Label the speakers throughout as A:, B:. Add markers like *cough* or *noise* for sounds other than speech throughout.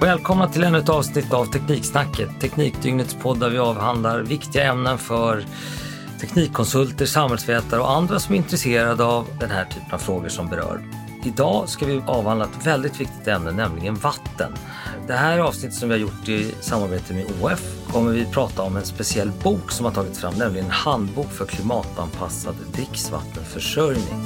A: Välkomna till ännu ett avsnitt av Tekniksnacket, Teknikdygnets podd där vi avhandlar viktiga ämnen för teknikkonsulter, samhällsvetare och andra som är intresserade av den här typen av frågor som berör. Idag ska vi avhandla ett väldigt viktigt ämne, nämligen vatten. Det här avsnittet som vi har gjort i samarbete med OF kommer vi prata om en speciell bok som har tagits fram, nämligen en handbok för klimatanpassad dricksvattenförsörjning.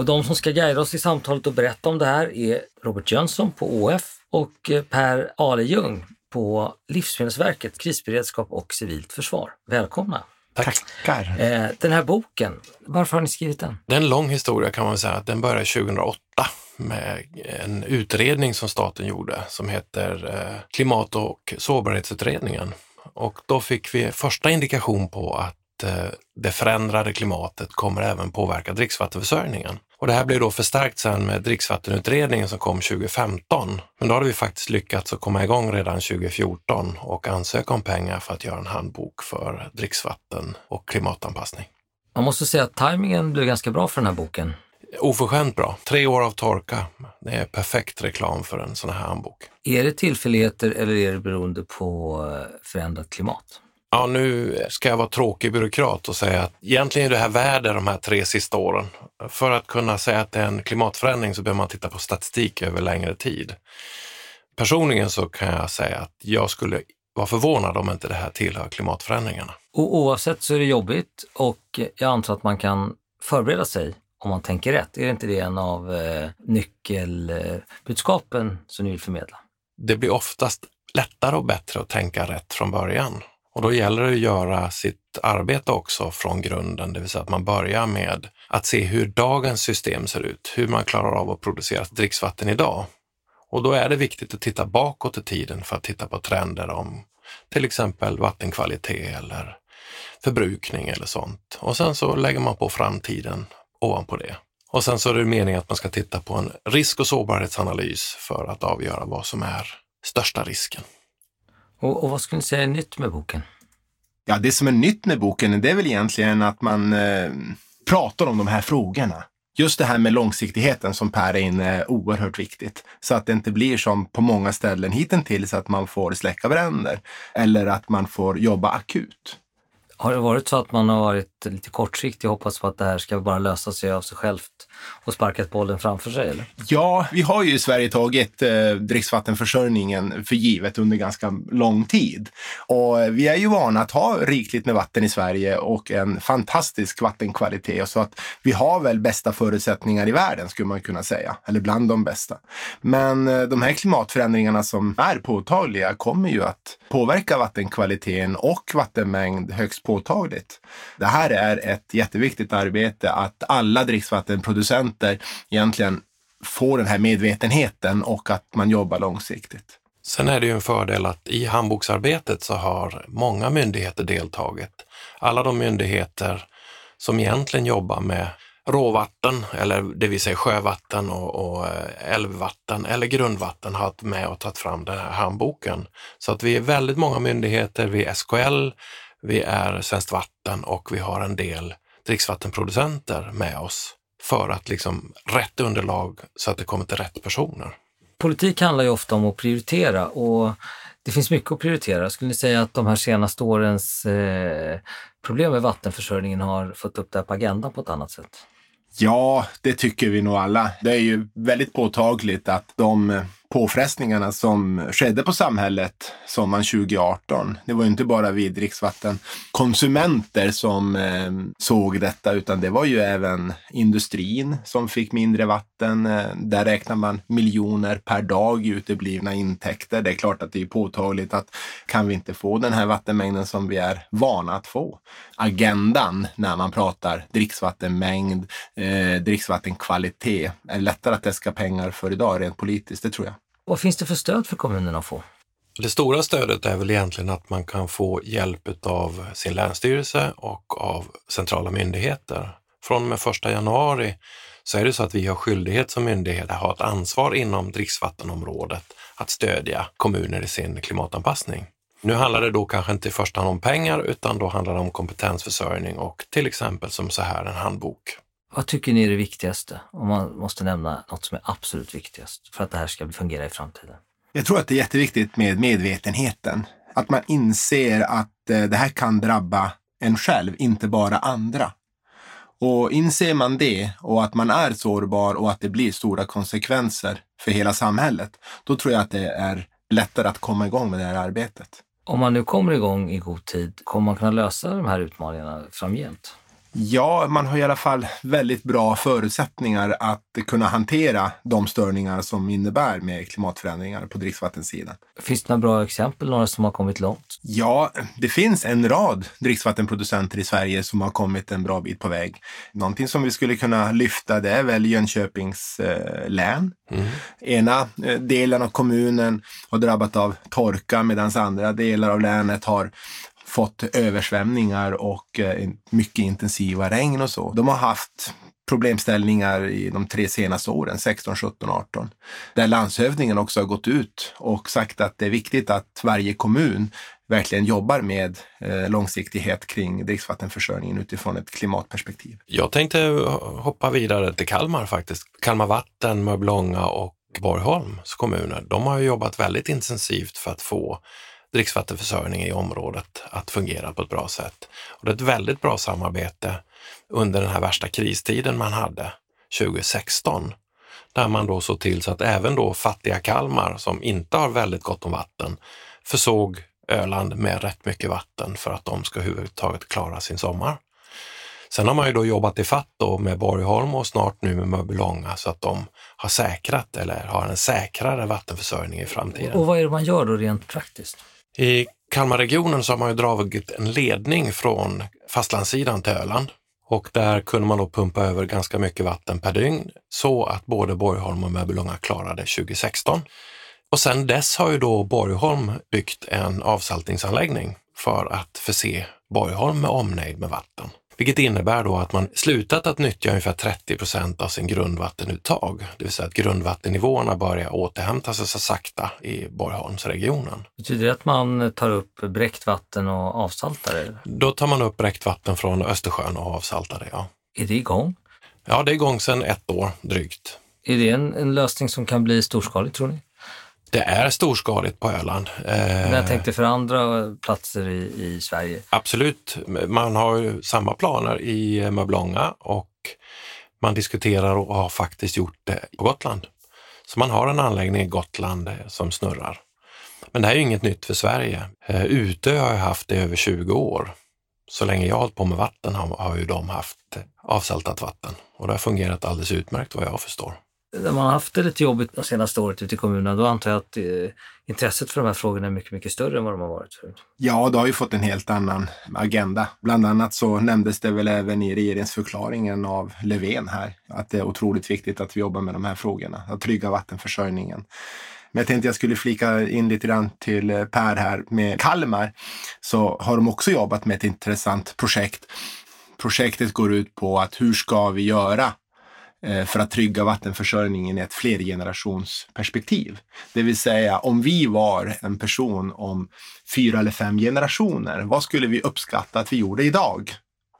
A: Och de som ska guida oss i samtalet och berätta om det här är Robert Jönsson på OF och eh, Per Alejung på Livsmedelsverket, krisberedskap och civilt försvar. Välkomna!
B: Tackar!
A: Eh, den här boken, varför har ni skrivit den?
B: Det är en lång historia kan man säga. Den började 2008 med en utredning som staten gjorde som heter eh, Klimat och sårbarhetsutredningen. Och då fick vi första indikation på att det förändrade klimatet kommer även påverka dricksvattenförsörjningen. Och det här blev då förstärkt sen med dricksvattenutredningen som kom 2015. Men då hade vi faktiskt lyckats att komma igång redan 2014 och ansöka om pengar för att göra en handbok för dricksvatten och klimatanpassning.
A: Man måste säga att tajmingen blev ganska bra för den här boken.
B: Oförskämt bra. Tre år av torka. Det är perfekt reklam för en sån här handbok.
A: Är det tillfälligheter eller är det beroende på eh, förändrat klimat?
B: Ja, nu ska jag vara tråkig byråkrat och säga att egentligen är det här värde de här tre sista åren. För att kunna säga att det är en klimatförändring så behöver man titta på statistik över längre tid. Personligen så kan jag säga att jag skulle vara förvånad om inte det här tillhör klimatförändringarna.
A: Och oavsett så är det jobbigt och jag antar att man kan förbereda sig om man tänker rätt. Är det inte det en av eh, nyckelbudskapen som ni vill förmedla?
B: Det blir oftast lättare och bättre att tänka rätt från början. Och då gäller det att göra sitt arbete också från grunden, det vill säga att man börjar med att se hur dagens system ser ut, hur man klarar av att producera dricksvatten idag. Och då är det viktigt att titta bakåt i tiden för att titta på trender om till exempel vattenkvalitet eller förbrukning eller sånt. Och sen så lägger man på framtiden ovanpå det. Och sen så är det meningen att man ska titta på en risk och sårbarhetsanalys för att avgöra vad som är största risken.
A: Och, och vad skulle ni säga är nytt med boken?
C: Ja, det som är nytt med boken det är väl egentligen att man eh, pratar om de här frågorna. Just det här med långsiktigheten som Per är inne är oerhört viktigt. Så att det inte blir som på många ställen hittills att man får släcka bränder eller att man får jobba akut.
A: Har det varit så att man har varit lite kortsiktig och hoppas på att det här ska bara lösa sig av sig självt och sparkat bollen framför sig? Eller?
C: Ja, vi har ju i Sverige tagit eh, dricksvattenförsörjningen för givet under ganska lång tid. Och eh, vi är ju vana att ha rikligt med vatten i Sverige och en fantastisk vattenkvalitet. Så att vi har väl bästa förutsättningar i världen skulle man kunna säga, eller bland de bästa. Men eh, de här klimatförändringarna som är påtagliga kommer ju att påverka vattenkvaliteten och vattenmängd högst påtagligt. Det här är ett jätteviktigt arbete att alla dricksvattenproducenter egentligen får den här medvetenheten och att man jobbar långsiktigt.
B: Sen är det ju en fördel att i handboksarbetet så har många myndigheter deltagit. Alla de myndigheter som egentligen jobbar med råvatten, eller det vill säga sjövatten och, och eh, älvvatten eller grundvatten har varit med och tagit fram den här handboken. Så att vi är väldigt många myndigheter, vi är SKL, vi är Svenskt Vatten och vi har en del dricksvattenproducenter med oss för att liksom rätt underlag så att det kommer till rätt personer.
A: Politik handlar ju ofta om att prioritera och det finns mycket att prioritera. Skulle ni säga att de här senaste årens eh, problem med vattenförsörjningen har fått upp det här på agendan på ett annat sätt?
C: Ja, det tycker vi nog alla. Det är ju väldigt påtagligt att de påfrestningarna som skedde på samhället sommaren 2018. Det var ju inte bara vi dricksvattenkonsumenter som eh, såg detta, utan det var ju även industrin som fick mindre vatten. Eh, där räknar man miljoner per dag i uteblivna intäkter. Det är klart att det är påtagligt att kan vi inte få den här vattenmängden som vi är vana att få? Agendan när man pratar dricksvattenmängd, eh, dricksvattenkvalitet är lättare att äska pengar för idag rent politiskt, det tror jag.
A: Vad finns det för stöd för kommunerna att få?
B: Det stora stödet är väl egentligen att man kan få hjälp av sin länsstyrelse och av centrala myndigheter. Från och med 1 januari så är det så att vi har skyldighet som myndighet att ha ett ansvar inom dricksvattenområdet att stödja kommuner i sin klimatanpassning. Nu handlar det då kanske inte i första hand om pengar utan då handlar det om kompetensförsörjning och till exempel som så här en handbok.
A: Vad tycker ni är det viktigaste? Om man måste nämna något som är absolut viktigast för att det här ska fungera i framtiden.
C: Jag tror att det är jätteviktigt med medvetenheten. Att man inser att eh, det här kan drabba en själv, inte bara andra. Och inser man det och att man är sårbar och att det blir stora konsekvenser för hela samhället, då tror jag att det är lättare att komma igång med det här arbetet.
A: Om man nu kommer igång i god tid, kommer man kunna lösa de här utmaningarna framgent?
C: Ja, man har i alla fall väldigt bra förutsättningar att kunna hantera de störningar som innebär med klimatförändringar på dricksvattensidan.
A: Finns det några bra exempel, några som har kommit långt?
C: Ja, det finns en rad dricksvattenproducenter i Sverige som har kommit en bra bit på väg. Någonting som vi skulle kunna lyfta det är väl Jönköpings eh, län. Mm. Ena eh, delen av kommunen har drabbat av torka medan andra delar av länet har fått översvämningar och eh, mycket intensiva regn och så. De har haft problemställningar i de tre senaste åren, 16, 17, 18. Där landshövdingen också har gått ut och sagt att det är viktigt att varje kommun verkligen jobbar med eh, långsiktighet kring dricksvattenförsörjningen utifrån ett klimatperspektiv.
B: Jag tänkte hoppa vidare till Kalmar faktiskt. Kalmar Vatten, Mörbylånga och Borgholms kommuner, de har jobbat väldigt intensivt för att få dricksvattenförsörjning i området att fungera på ett bra sätt. Och det är ett väldigt bra samarbete under den här värsta kristiden man hade 2016 där man då såg till så att även då fattiga Kalmar som inte har väldigt gott om vatten försåg Öland med rätt mycket vatten för att de ska överhuvudtaget klara sin sommar. Sen har man ju då jobbat i fatt då med Borgholm och snart nu med Mörbylånga så att de har säkrat eller har en säkrare vattenförsörjning i framtiden.
A: Och vad är det man gör då rent praktiskt?
B: I Kalmarregionen så har man ju dragit en ledning från fastlandssidan till Öland och där kunde man då pumpa över ganska mycket vatten per dygn så att både Borgholm och Mörbylånga klarade 2016. Och sen dess har ju då Borgholm byggt en avsaltningsanläggning för att förse Borgholm med omnejd med vatten. Vilket innebär då att man slutat att nyttja ungefär 30 procent av sin grundvattenuttag. Det vill säga att grundvattennivåerna börjar återhämta sig så sakta i Borgholmsregionen.
A: Betyder det att man tar upp bräckt vatten och avsaltar det?
B: Då tar man upp bräckt vatten från Östersjön och avsaltar det, ja.
A: Är det igång?
B: Ja, det är igång sedan ett år drygt.
A: Är det en, en lösning som kan bli storskalig, tror ni?
B: Det är storskaligt på Öland.
A: Men jag tänkte för andra platser i, i Sverige?
B: Absolut. Man har ju samma planer i Möblånga och man diskuterar och har faktiskt gjort det på Gotland. Så man har en anläggning i Gotland som snurrar. Men det här är ju inget nytt för Sverige. Eh, Utö har jag haft det i över 20 år. Så länge jag har hållit på med vatten har, har ju de haft avsaltat vatten och det har fungerat alldeles utmärkt vad jag förstår
A: när man har haft det lite jobbigt det senaste året ute i kommunerna, då antar jag att eh, intresset för de här frågorna är mycket, mycket större än vad de har varit förut.
C: Ja, det har ju fått en helt annan agenda. Bland annat så nämndes det väl även i regeringsförklaringen av Löfven här att det är otroligt viktigt att vi jobbar med de här frågorna, att trygga vattenförsörjningen. Men jag tänkte jag skulle flika in lite grann till eh, Per här med Kalmar. Så har de också jobbat med ett intressant projekt. Projektet går ut på att hur ska vi göra för att trygga vattenförsörjningen i ett flergenerationsperspektiv. Det vill säga om vi var en person om fyra eller fem generationer, vad skulle vi uppskatta att vi gjorde idag?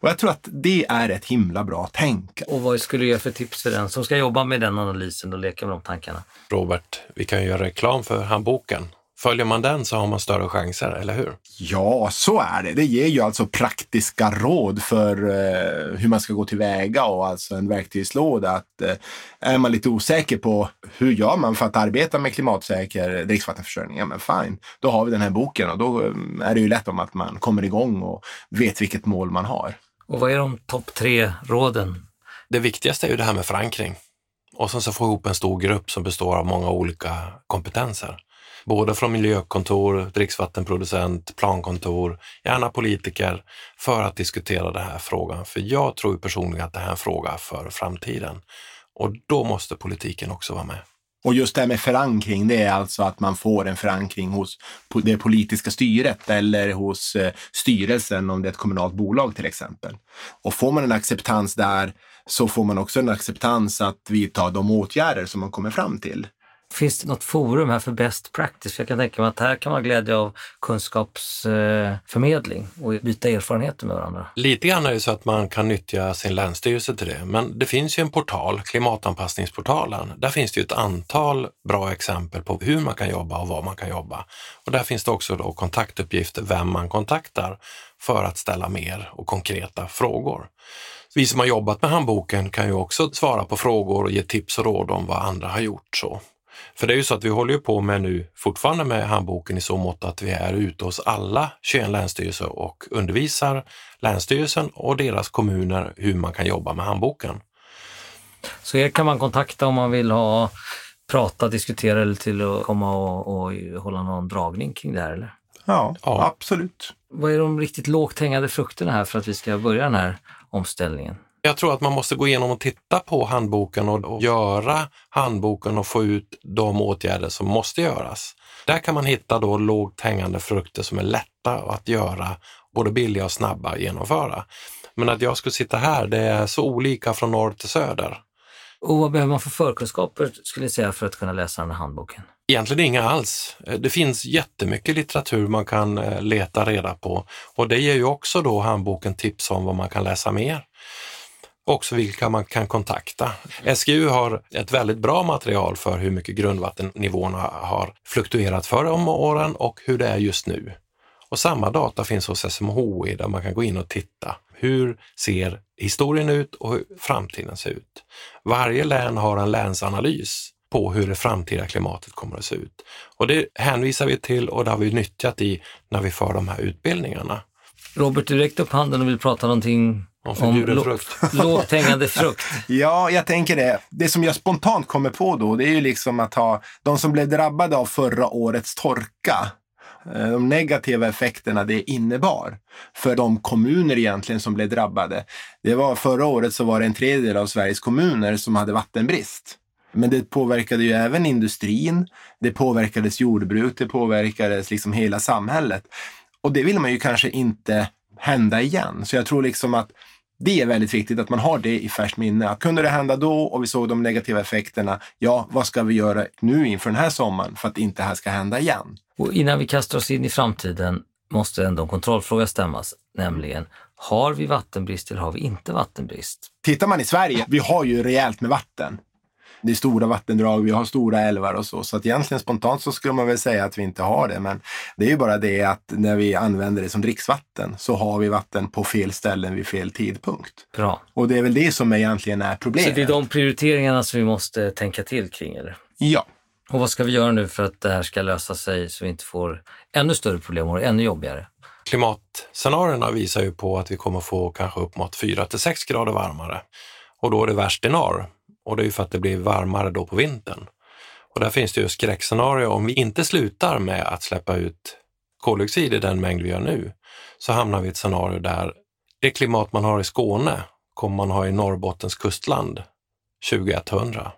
C: Och jag tror att det är ett himla bra tänk.
A: Och vad skulle du ge för tips för den som ska jobba med den analysen och leka med de tankarna?
B: Robert, vi kan göra reklam för handboken Följer man den så har man större chanser, eller hur?
C: Ja, så är det. Det ger ju alltså praktiska råd för eh, hur man ska gå tillväga och alltså en verktygslåda. Att, eh, är man lite osäker på hur gör man för att arbeta med klimatsäker dricksvattenförsörjning? Ja, men fine, då har vi den här boken och då eh, är det ju lätt om att man kommer igång och vet vilket mål man har.
A: Och vad är de topp tre råden?
B: Det viktigaste är ju det här med förankring och sen så få ihop en stor grupp som består av många olika kompetenser både från miljökontor, dricksvattenproducent, plankontor, gärna politiker, för att diskutera den här frågan. För jag tror personligen att det här är en fråga för framtiden. Och då måste politiken också vara med.
C: Och just det här med förankring, det är alltså att man får en förankring hos det politiska styret eller hos eh, styrelsen om det är ett kommunalt bolag till exempel. Och får man en acceptans där så får man också en acceptans att vidta de åtgärder som man kommer fram till.
A: Finns det något forum här för best practice? För jag kan tänka mig att här kan man glädja glädje av kunskapsförmedling eh, och byta erfarenheter med varandra.
B: Lite grann är det så att man kan nyttja sin länsstyrelse till det, men det finns ju en portal, klimatanpassningsportalen. Där finns det ju ett antal bra exempel på hur man kan jobba och var man kan jobba. Och där finns det också då kontaktuppgifter, vem man kontaktar för att ställa mer och konkreta frågor. Vi som har jobbat med handboken kan ju också svara på frågor och ge tips och råd om vad andra har gjort. så. För det är ju så att vi håller ju på med nu fortfarande med handboken i så mått att vi är ute hos alla 21 länsstyrelser och undervisar Länsstyrelsen och deras kommuner hur man kan jobba med handboken.
A: Så er kan man kontakta om man vill ha prata, diskutera eller till att komma och, och hålla någon dragning kring det här? Eller?
C: Ja,
B: Ja.
C: absolut.
A: Vad är de riktigt lågt hängande frukterna här för att vi ska börja den här omställningen?
B: Jag tror att man måste gå igenom och titta på handboken och, och göra handboken och få ut de åtgärder som måste göras. Där kan man hitta då lågt hängande frukter som är lätta att göra, både billiga och snabba att genomföra. Men att jag skulle sitta här, det är så olika från norr till söder.
A: Och vad behöver man för förkunskaper skulle ni säga för att kunna läsa den här handboken?
B: Egentligen inga alls. Det finns jättemycket litteratur man kan eh, leta reda på och det ger ju också då handboken tips om vad man kan läsa mer. Också vilka man kan kontakta. SGU har ett väldigt bra material för hur mycket grundvattennivåerna har fluktuerat förr om åren och hur det är just nu. Och samma data finns hos SMHI där man kan gå in och titta. Hur ser historien ut och hur framtiden ser ut? Varje län har en länsanalys på hur det framtida klimatet kommer att se ut. Och det hänvisar vi till och det har vi nyttjat i när vi för de här utbildningarna.
A: Robert, du räckte upp handen och vill prata någonting
B: om förbjuden
A: lo-
B: frukt. *laughs* *laughs*
A: lågt hängande frukt.
C: Ja, jag tänker det. Det som jag spontant kommer på då, det är ju liksom att ha de som blev drabbade av förra årets torka. eh, De negativa effekterna det innebar för de kommuner egentligen som blev drabbade. Det var förra året så var det en tredjedel av Sveriges kommuner som hade vattenbrist. Men det påverkade ju även industrin, det påverkades jordbruk, det påverkades liksom hela samhället. Och det vill man ju kanske inte hända igen. Så jag tror liksom att det är väldigt viktigt att man har det i färskt minne. Att kunde det hända då och vi såg de negativa effekterna, ja, vad ska vi göra nu inför den här sommaren för att inte det här ska hända igen?
A: Och innan vi kastar oss in i framtiden måste ändå en kontrollfråga stämmas, nämligen har vi vattenbrist eller har vi inte vattenbrist?
C: Tittar man i Sverige, vi har ju rejält med vatten. Det är stora vattendrag, vi har stora älvar och så. Så att egentligen spontant så skulle man väl säga att vi inte har det. Men det är ju bara det att när vi använder det som dricksvatten så har vi vatten på fel ställen vid fel tidpunkt.
A: Bra.
C: Och det är väl det som egentligen är
A: Så
C: problemet.
A: det är de prioriteringarna som vi måste tänka till kring, eller?
C: Ja.
A: Och vad ska vi göra nu för att det här ska lösa sig så vi inte får ännu större problem och ännu jobbigare?
B: Klimatscenarierna visar ju på att vi kommer få kanske upp mot 4 till 6 grader varmare. Och då är det värst i norr. Och det är ju för att det blir varmare då på vintern. Och där finns det ju skräckscenario om vi inte slutar med att släppa ut koldioxid i den mängd vi gör nu, så hamnar vi i ett scenario där det klimat man har i Skåne kommer man ha i Norrbottens kustland 2100.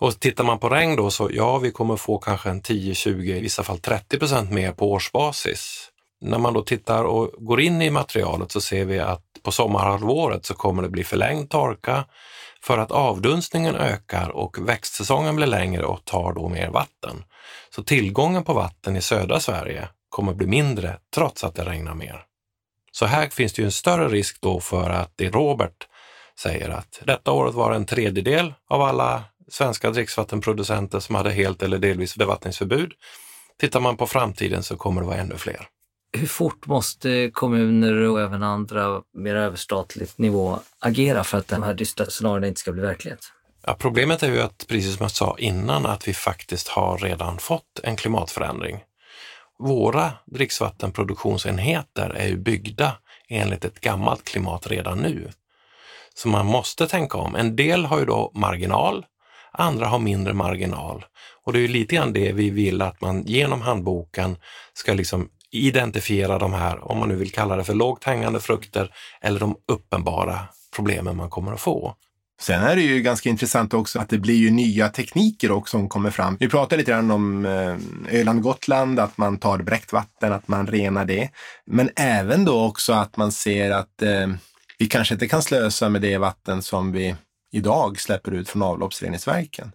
B: Och tittar man på regn då så ja, vi kommer få kanske en 10, 20, i vissa fall 30 procent mer på årsbasis. När man då tittar och går in i materialet så ser vi att på sommarhalvåret så kommer det bli förlängd torka för att avdunstningen ökar och växtsäsongen blir längre och tar då mer vatten. Så tillgången på vatten i södra Sverige kommer bli mindre trots att det regnar mer. Så här finns det ju en större risk då för att det Robert säger att detta året var en tredjedel av alla svenska dricksvattenproducenter som hade helt eller delvis bevattningsförbud. Tittar man på framtiden så kommer det vara ännu fler.
A: Hur fort måste kommuner och även andra mer överstatligt nivå agera för att de här dystra scenarierna inte ska bli verklighet?
B: Ja, problemet är ju att, precis som jag sa innan, att vi faktiskt har redan fått en klimatförändring. Våra dricksvattenproduktionsenheter är ju byggda enligt ett gammalt klimat redan nu. Så man måste tänka om. En del har ju då marginal, andra har mindre marginal. Och det är ju lite grann det vi vill att man genom handboken ska liksom identifiera de här, om man nu vill kalla det för lågt hängande frukter, eller de uppenbara problemen man kommer att få.
C: Sen är det ju ganska intressant också att det blir ju nya tekniker också som kommer fram. Vi pratade lite grann om eh, Öland-Gotland, att man tar bräckt vatten, att man renar det. Men även då också att man ser att eh, vi kanske inte kan slösa med det vatten som vi idag släpper ut från avloppsreningsverken.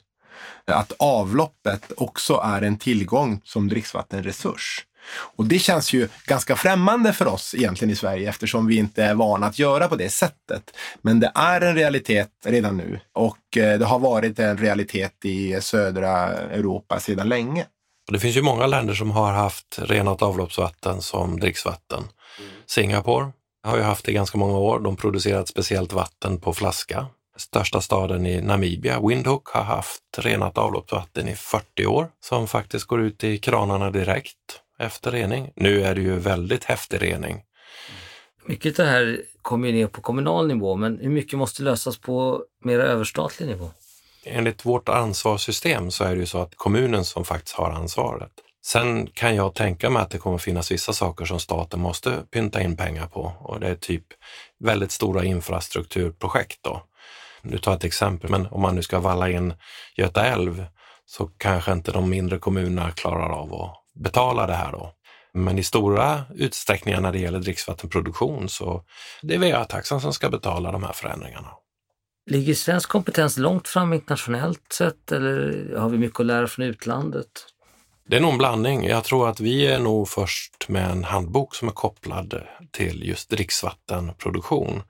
C: Att avloppet också är en tillgång som dricksvattenresurs. Och det känns ju ganska främmande för oss egentligen i Sverige eftersom vi inte är vana att göra på det sättet. Men det är en realitet redan nu och eh, det har varit en realitet i södra Europa sedan länge.
B: Det finns ju många länder som har haft renat avloppsvatten som dricksvatten. Singapore har ju haft det i ganska många år. De producerar ett speciellt vatten på flaska. Största staden i Namibia, Windhoek, har haft renat avloppsvatten i 40 år som faktiskt går ut i kranarna direkt efter rening. Nu är det ju väldigt häftig rening.
A: Mycket av det här kommer ju ner på kommunal nivå, men hur mycket måste lösas på mer överstatlig nivå?
B: Enligt vårt ansvarssystem så är det ju så att kommunen som faktiskt har ansvaret. Sen kan jag tänka mig att det kommer finnas vissa saker som staten måste pynta in pengar på och det är typ väldigt stora infrastrukturprojekt då. Nu tar jag ett exempel, men om man nu ska valla in Göta älv så kanske inte de mindre kommunerna klarar av att betala det här då. Men i stora utsträckningar när det gäller dricksvattenproduktion så det är VA-taxan som ska betala de här förändringarna.
A: Ligger svensk kompetens långt fram internationellt sett eller har vi mycket att lära från utlandet?
B: Det är nog en blandning. Jag tror att vi är nog först med en handbok som är kopplad till just dricksvattenproduktion.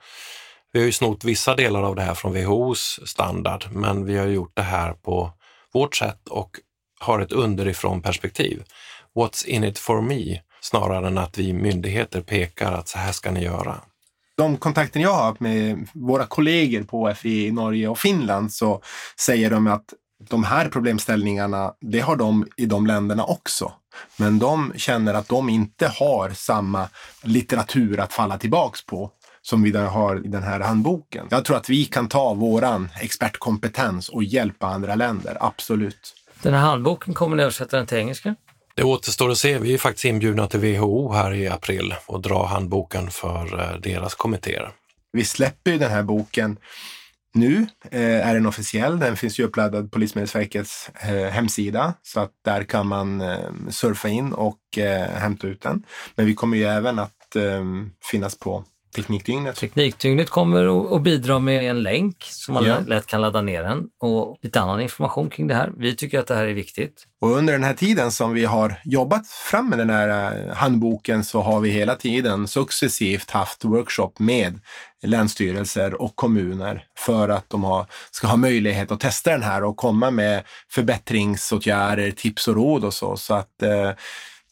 B: Vi har ju snott vissa delar av det här från WHOs standard, men vi har gjort det här på vårt sätt och har ett underifrån perspektiv. What's in it for me? Snarare än att vi myndigheter pekar att så här ska ni göra.
C: De kontakter jag har med våra kollegor på OFI i Norge och Finland så säger de att de här problemställningarna, det har de i de länderna också. Men de känner att de inte har samma litteratur att falla tillbaks på som vi har i den här handboken. Jag tror att vi kan ta våran expertkompetens och hjälpa andra länder, absolut.
A: Den här handboken, kommer ni översätta den till engelska?
B: Det återstår att se. Vi är faktiskt inbjudna till WHO här i april och dra handboken för eh, deras kommittéer.
C: Vi släpper ju den här boken nu. Eh, är den officiell. Den finns ju uppladdad på Livsmedelsverkets eh, hemsida så att där kan man eh, surfa in och eh, hämta ut den. Men vi kommer ju även att finnas på Teknikdygnet.
A: Teknikdygnet kommer att bidra med en länk som man ja. lätt kan ladda ner den och lite annan information kring det här. Vi tycker att det här är viktigt.
C: Och under den här tiden som vi har jobbat fram med den här eh, handboken så har vi hela tiden successivt haft workshop med länsstyrelser och kommuner för att de ska ha möjlighet att testa den här och komma med förbättringsåtgärder, tips och råd och så. Så att eh,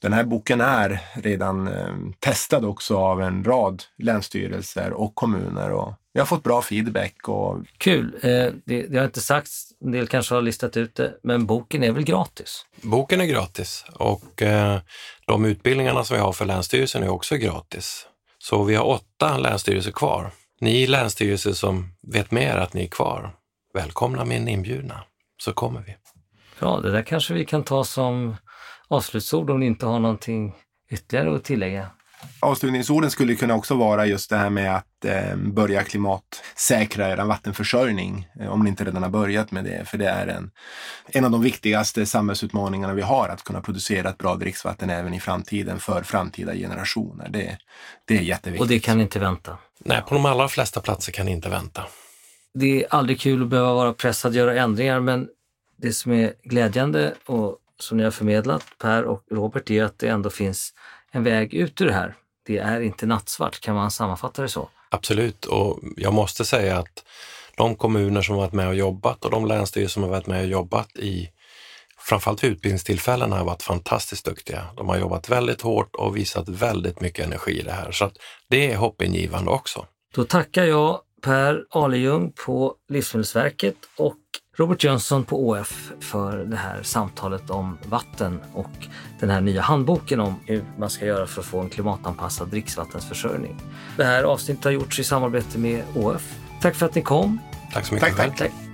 C: den här boken är redan eh, testad också av en rad länsstyrelser och kommuner och vi har fått bra feedback. Och...
A: Kul! Eh, det, det har inte sagts, en del kanske har listat ut det, men boken är väl gratis?
B: Boken är gratis och eh, de utbildningarna som vi har för Länsstyrelsen är också gratis. Så vi har åtta länsstyrelser kvar. Ni länsstyrelser som vet mer att ni är kvar, välkomna min inbjudna, så kommer vi.
A: Bra, det där kanske vi kan ta som avslutsord om ni inte har någonting ytterligare att tillägga?
C: Avslutningsorden skulle kunna också vara just det här med att eh, börja klimatsäkra er vattenförsörjning, eh, om ni inte redan har börjat med det. För det är en, en av de viktigaste samhällsutmaningarna vi har, att kunna producera ett bra dricksvatten även i framtiden för framtida generationer. Det, det är jätteviktigt.
A: Och det kan inte vänta?
B: Nej, på de allra flesta platser kan det inte vänta.
A: Det är aldrig kul att behöva vara pressad att göra ändringar, men det som är glädjande och som ni har förmedlat, Per och Robert, är att det ändå finns en väg ut ur det här. Det är inte nattsvart, kan man sammanfatta det så?
B: Absolut, och jag måste säga att de kommuner som varit med och jobbat och de länsstyrelser som har varit med och jobbat i framförallt vid utbildningstillfällen har varit fantastiskt duktiga. De har jobbat väldigt hårt och visat väldigt mycket energi i det här, så att det är hoppingivande också.
A: Då tackar jag Per Alejung på Livsmedelsverket och Robert Jönsson på ÅF för det här samtalet om vatten och den här nya handboken om hur man ska göra för att få en klimatanpassad dricksvattensförsörjning. Det här avsnittet har gjorts i samarbete med ÅF. Tack för att ni kom.
B: Tack så mycket.
C: Tack, tack. tack.